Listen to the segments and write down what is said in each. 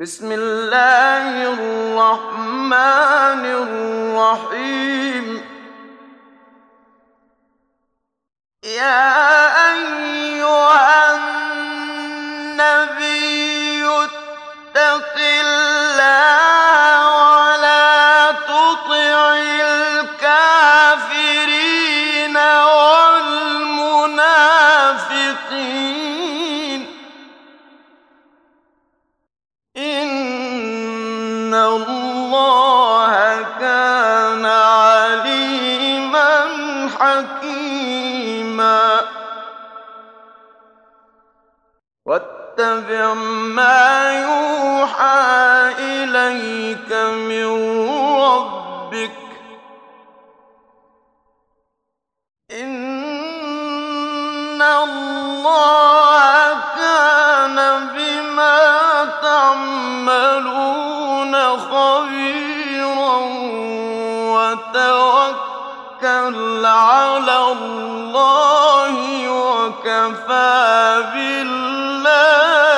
بسم الله الرحمن الرحيم. يا أيها النبي اتق الله واتبع ما يوحى إليك من ربك. إن الله كان بما تعملون خبيرا وتوكل على الله وكفى بالله.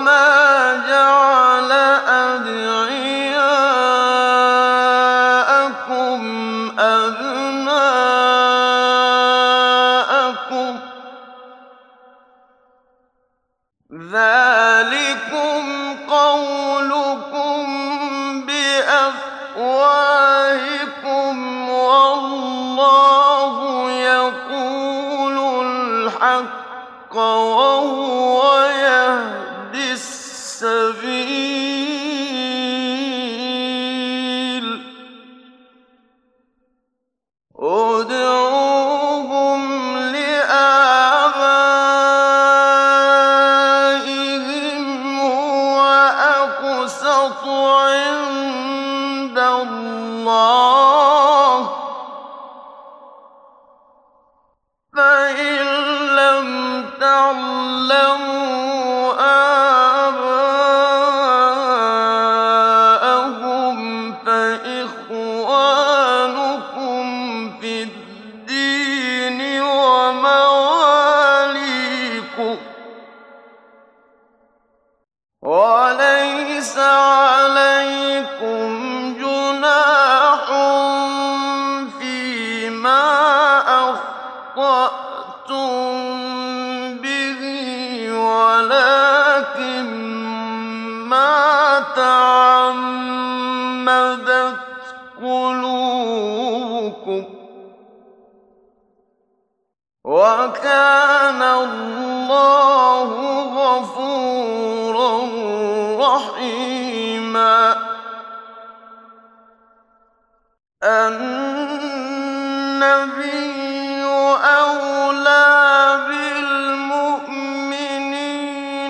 وما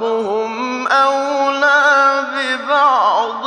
بعضهم أولى ببعض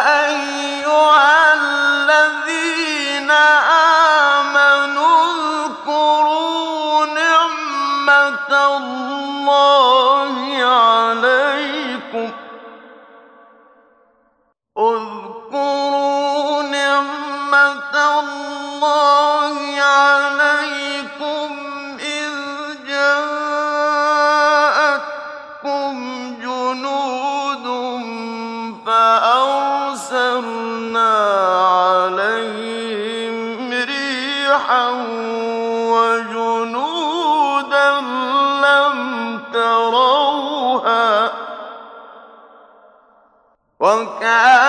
وكان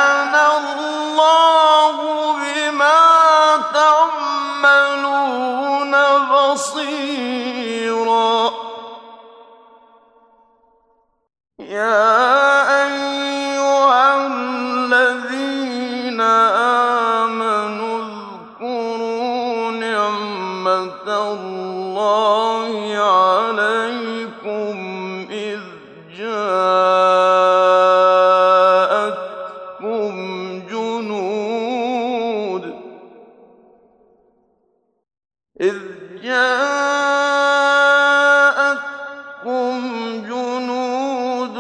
إذ جاءتكم جنود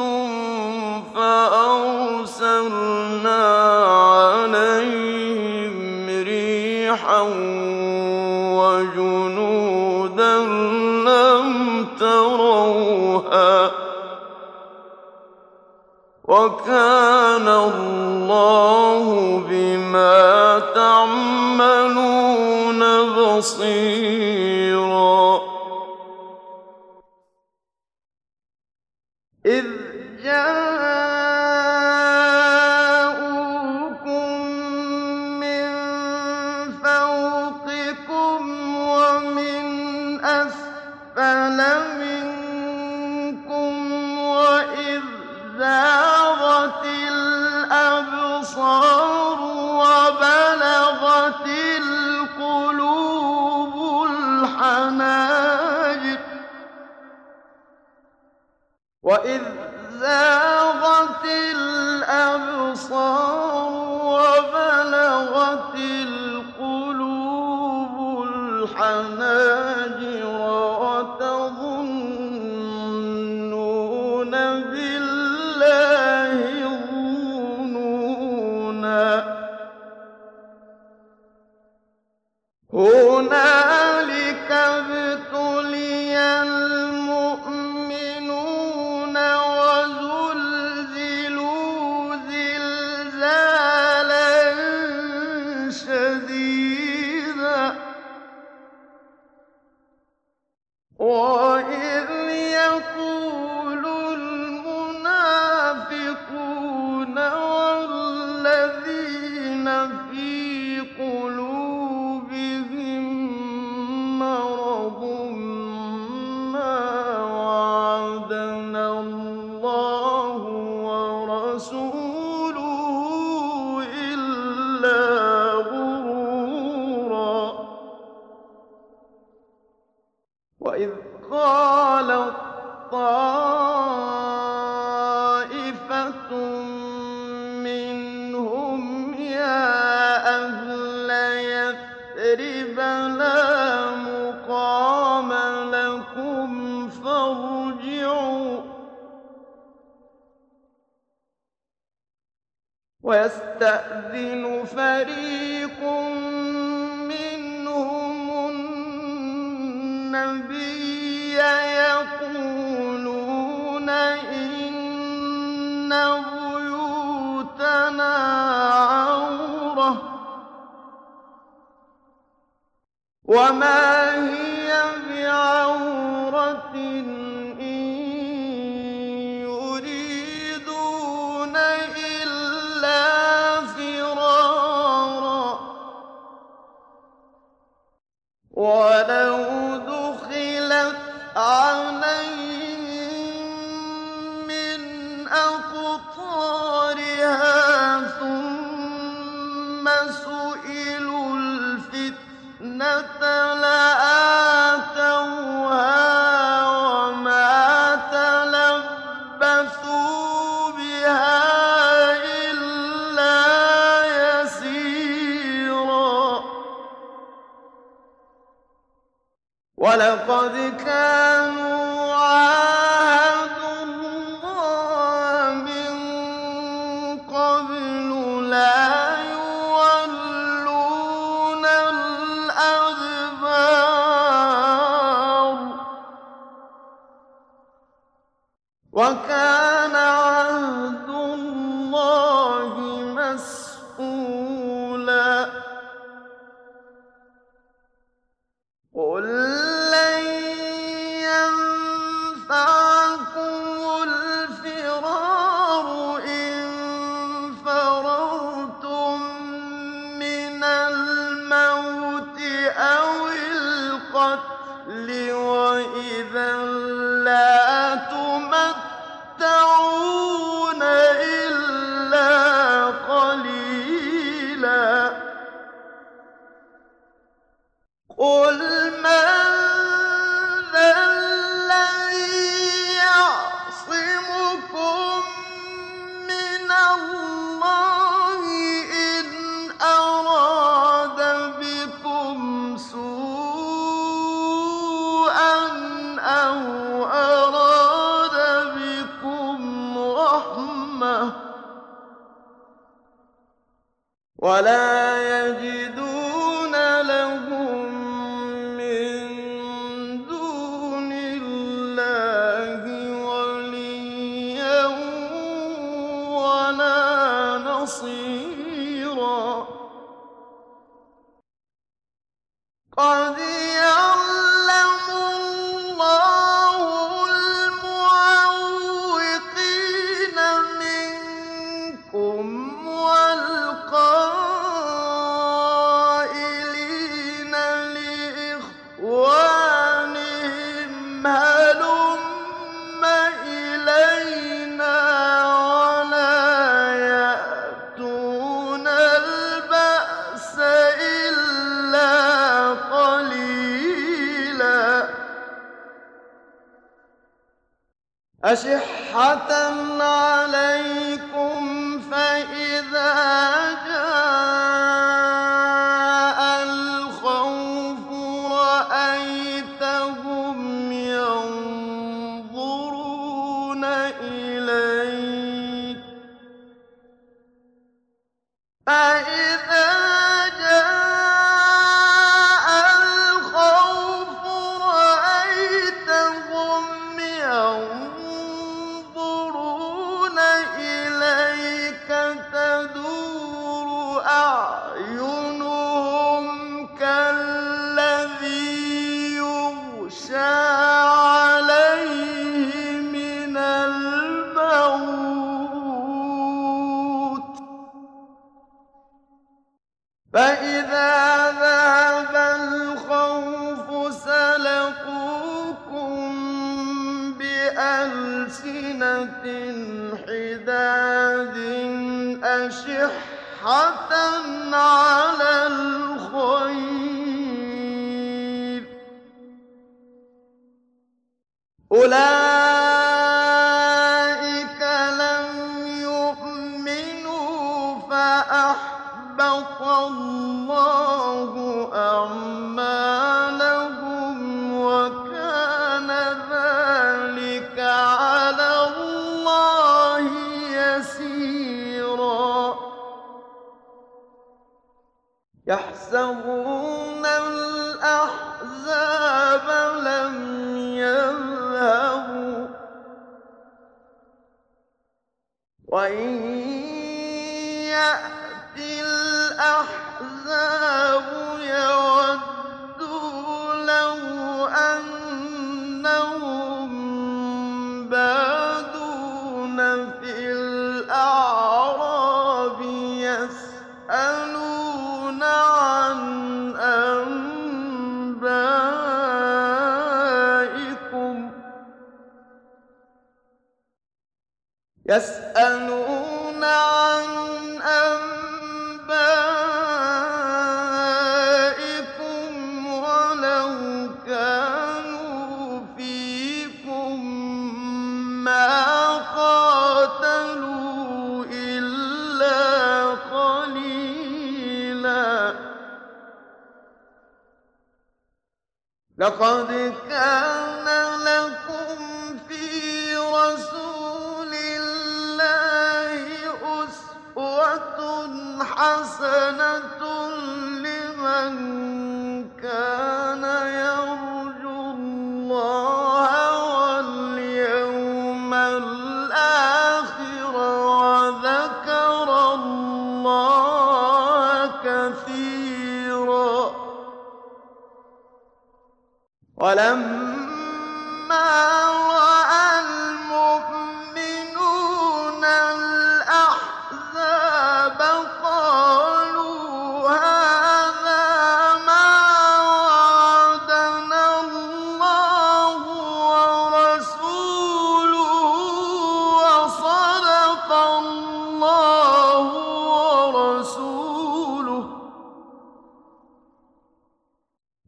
عليهم ريحا وجنودا لم تروها وكان الله بما تعلمون بصير في قلوبهم أشحة عليكم فإذا وإن لقد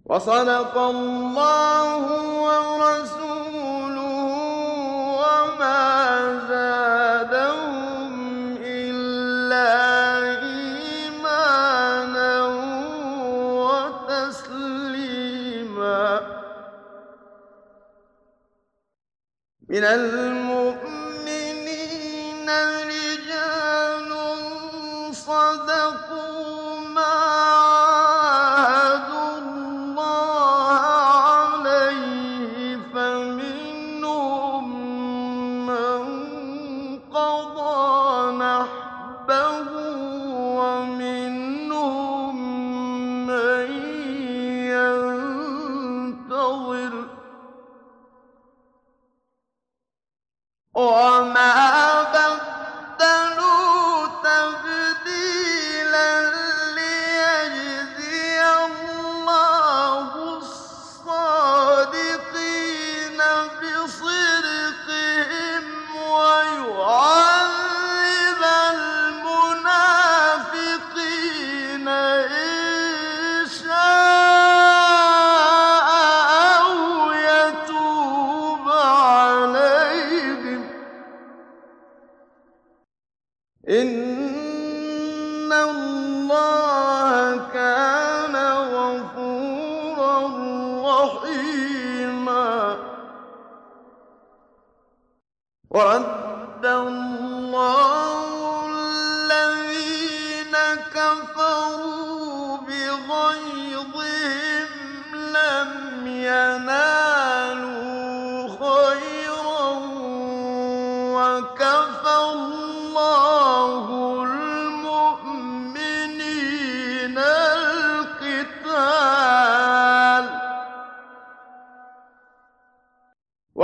وصدق الله ورسوله وما زادهم إلا إيمانا وتسليما. من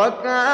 وكان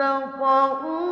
تَطَئُوهَا ۚ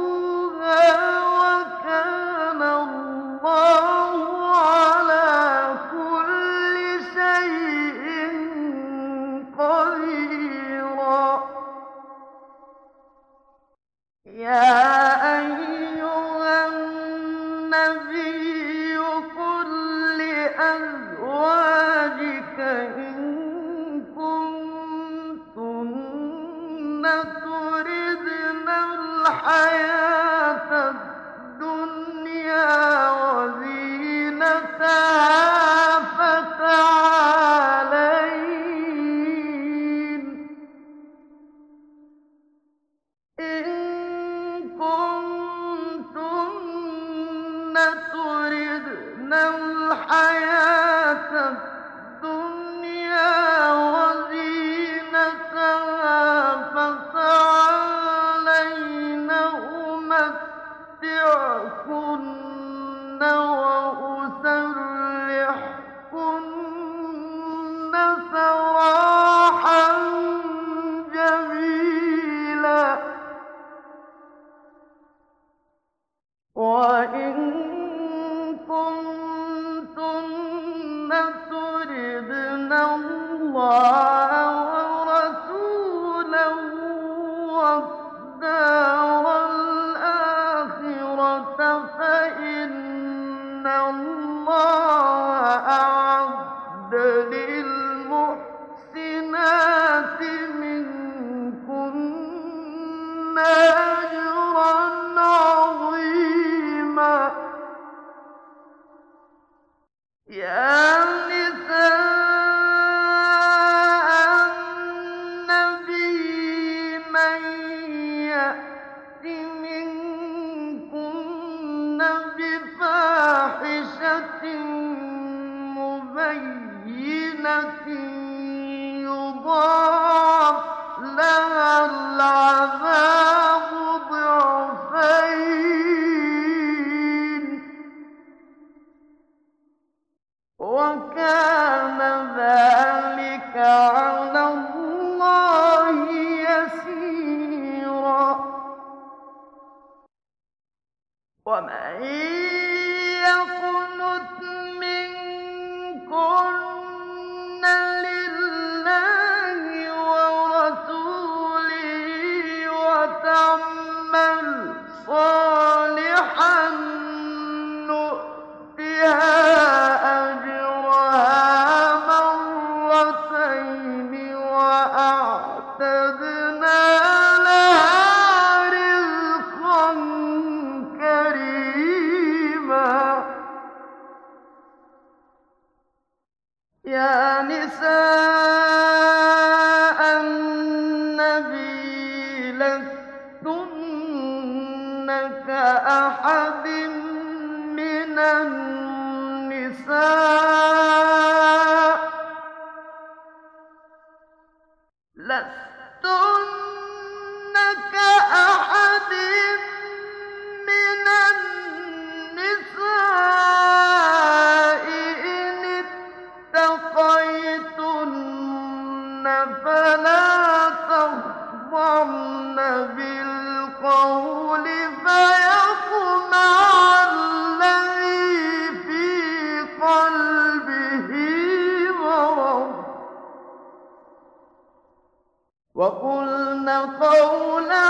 وقلن قولا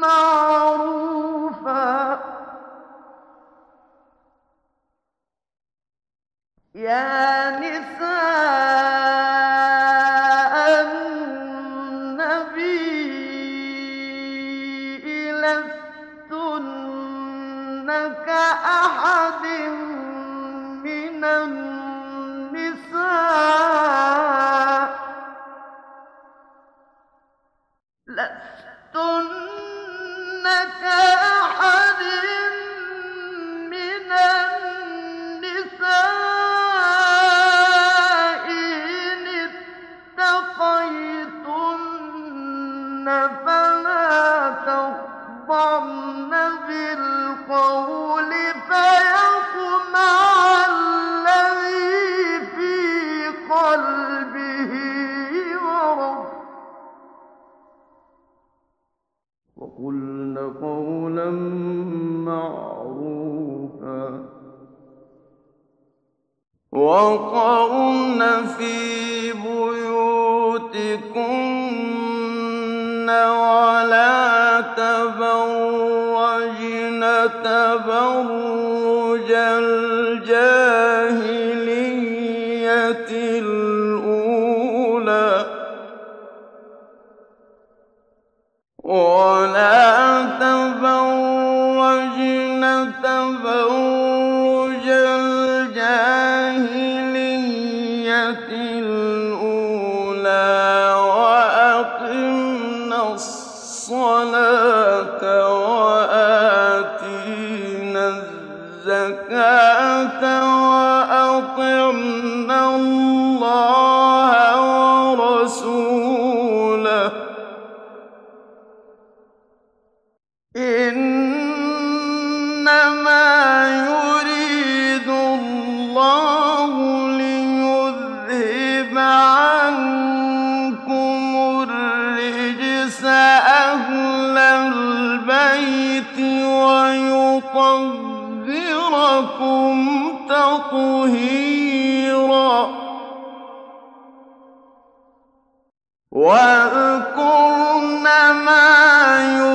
معروفا. يا تبرج وأطعنا الله ورسوله. إنما يريد الله ليذهب عنكم الرجس أهل البيت ويطهر وطهركم تطهيرا واذكرن ما يريد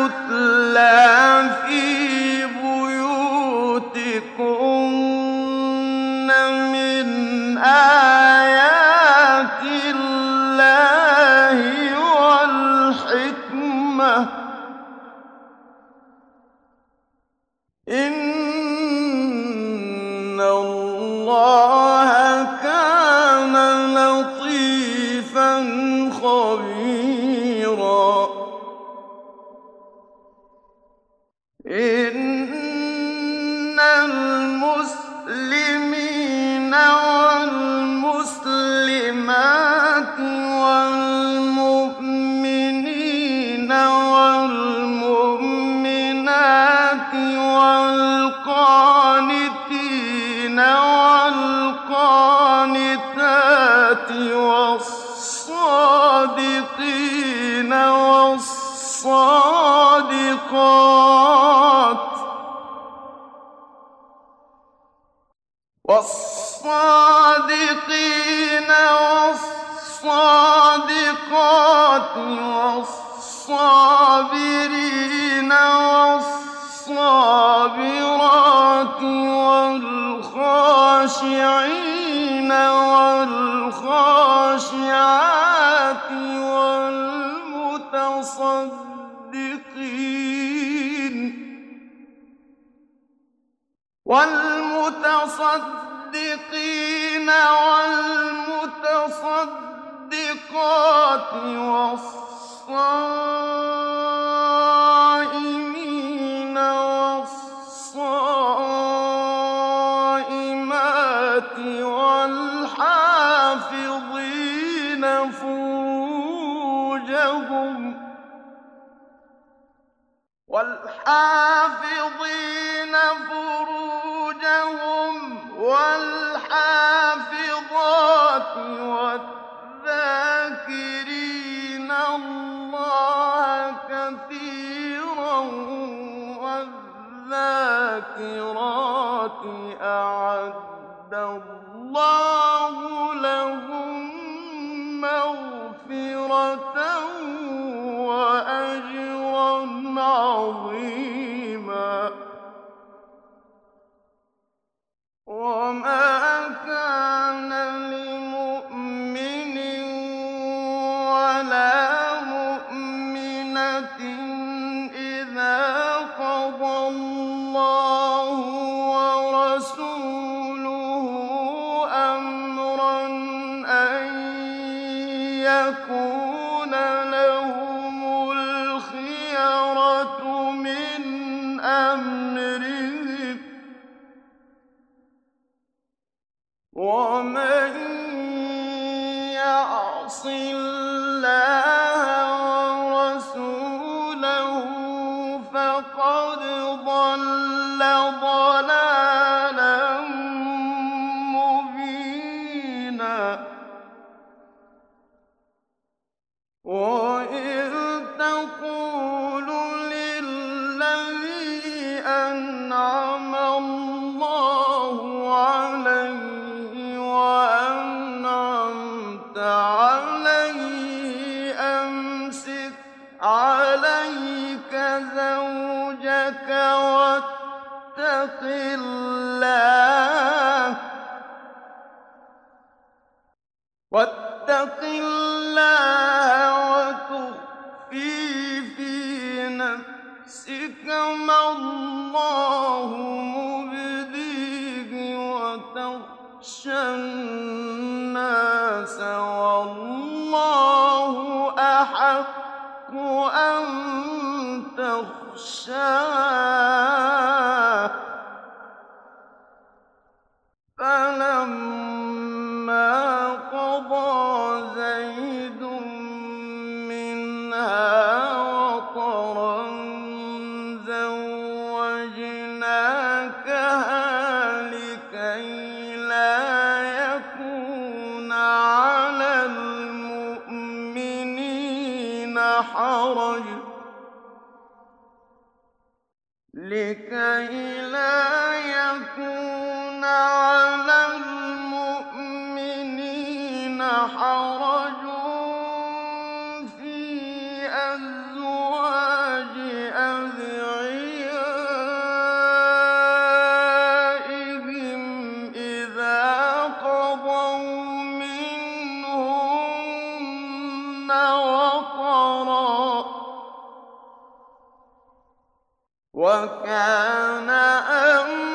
والصادقين والصادقات. والصادقين والصادقات والصابرين والصابرات والخاشعين المصدقين والمتصدقات والصائمين والصائمات والحافظين فروجهم والحافظين فروجهم فَقَدْ ضَلَّ وَطَرًا ۚ وَكَانَ أَمْرُ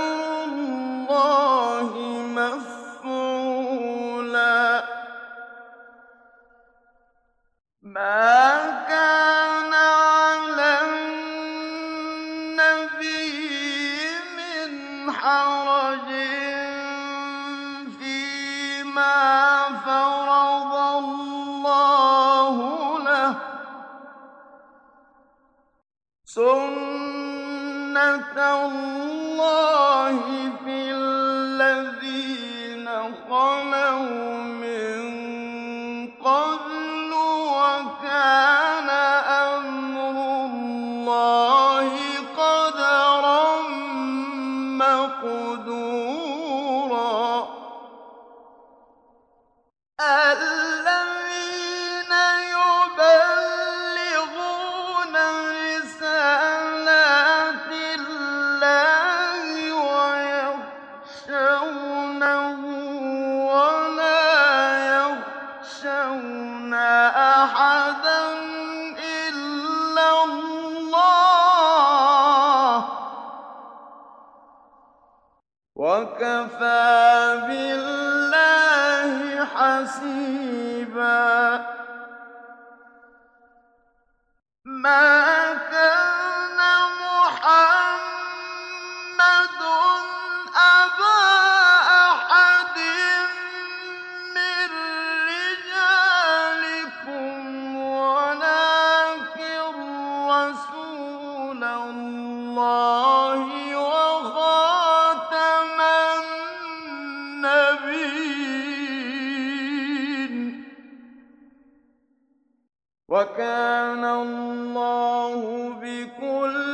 وَكَانَ اللَّهُ بِكُلِّ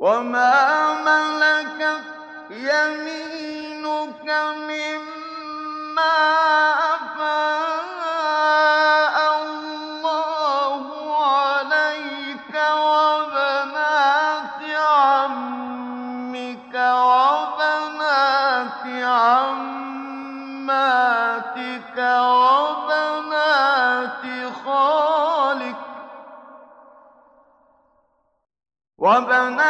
وما ملكت يمينك مما أفاء الله عليك وبنات عمك وبنات عماتك وبنات خالك وبنات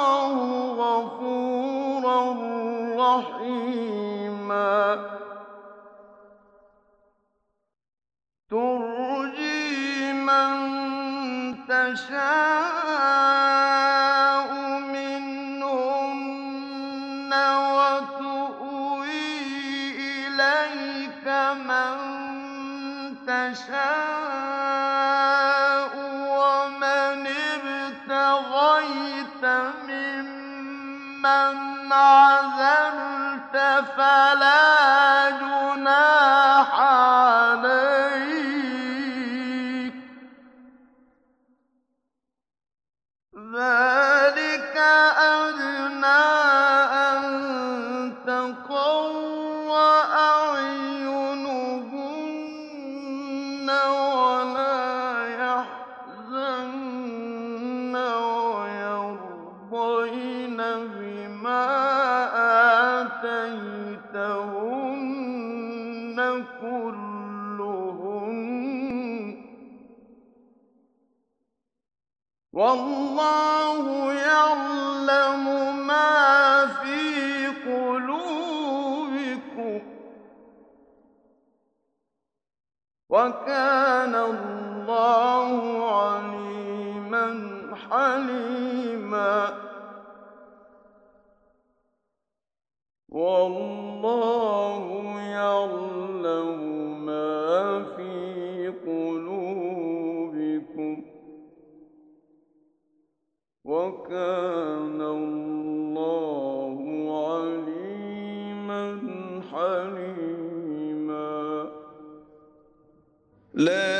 عزلت لا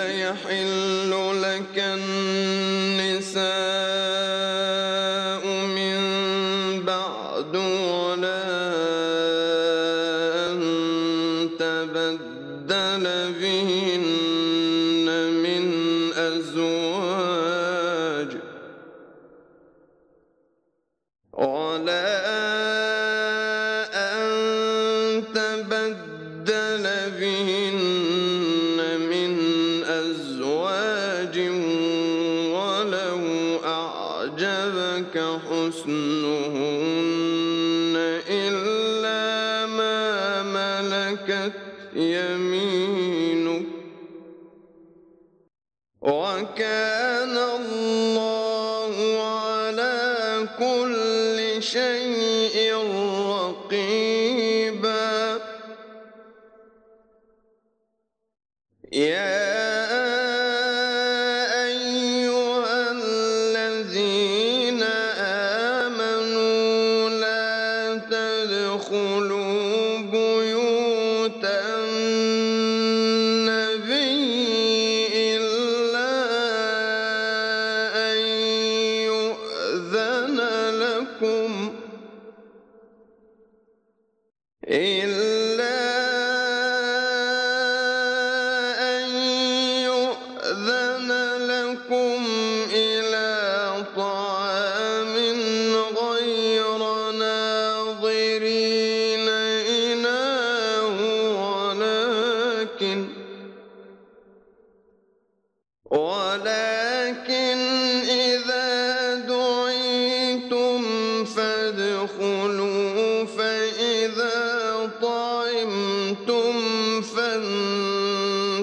تَدْخُلُوا فَإِذَا طَعِمْتُمْ فَانْتَشِرُوا.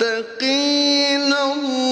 واتقين الله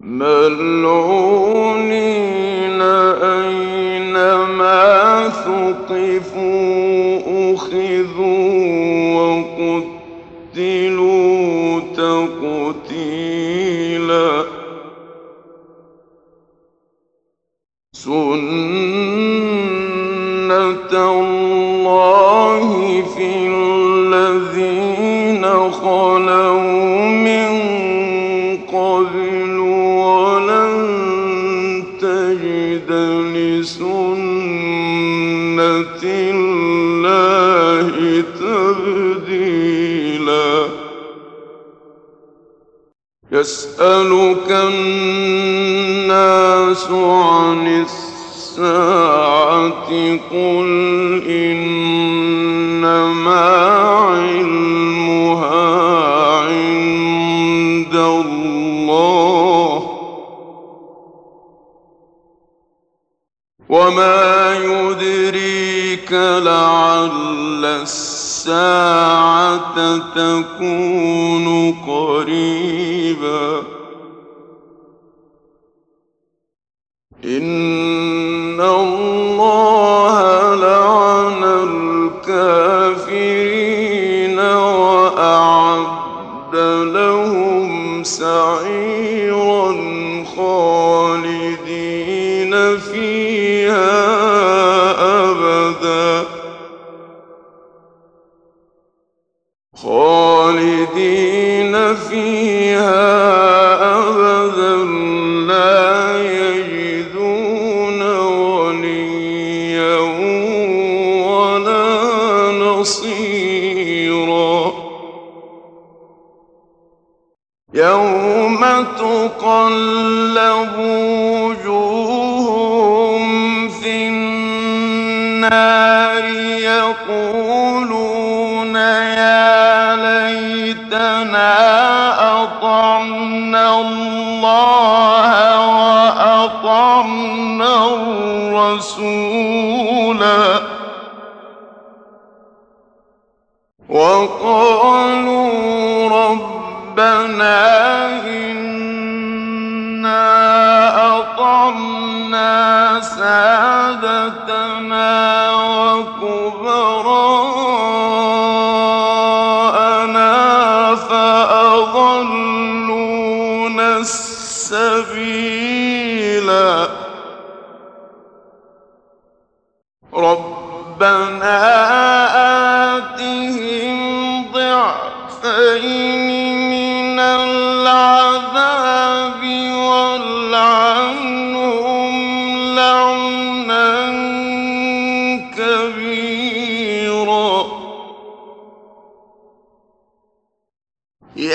ملعونين أينما ثقفوا قل إنما علمها عند الله وما يدريك لعل الساعة تكون قريباً يوم تقلب وجوههم في النار يقولون يا ليتنا أطعنا الله وأطعنا الرسولا وقالوا عبادتنا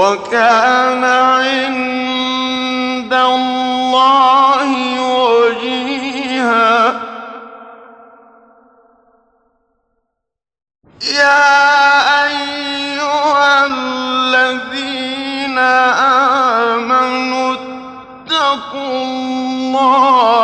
وكان عند الله وجيها. يا أيها الذين آمنوا اتقوا الله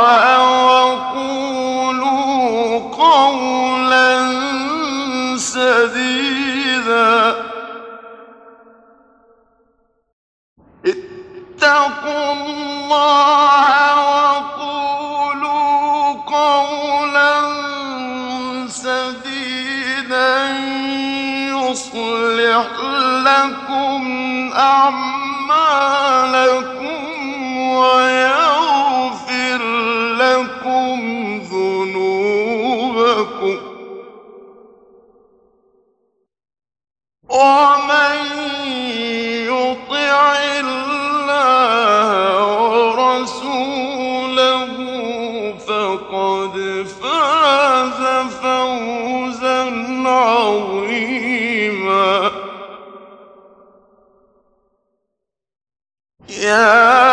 لكم أعمالكم yeah.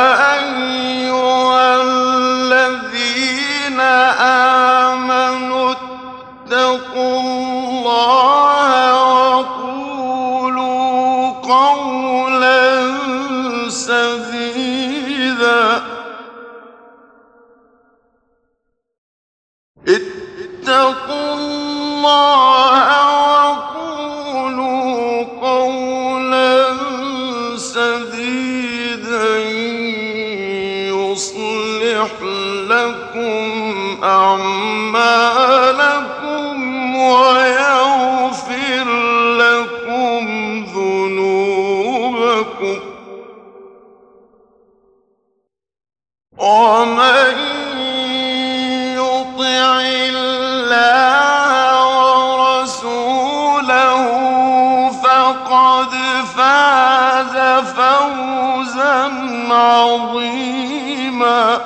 له فقد فاز فوزا عظيما.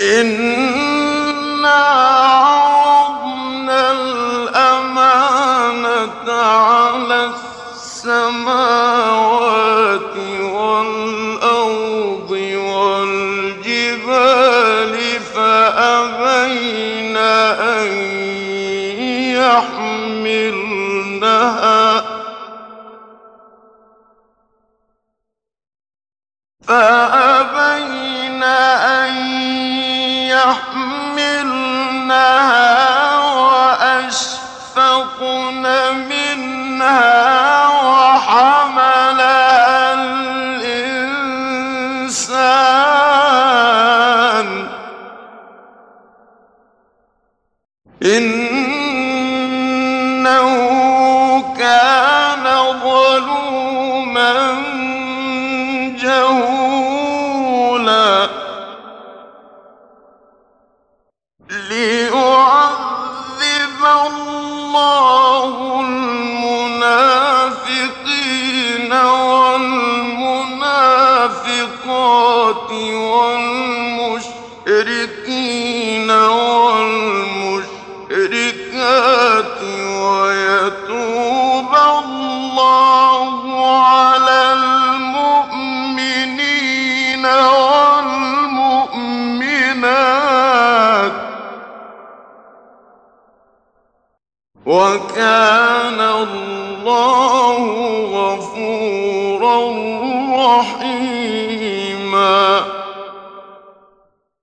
إِنَّا وكان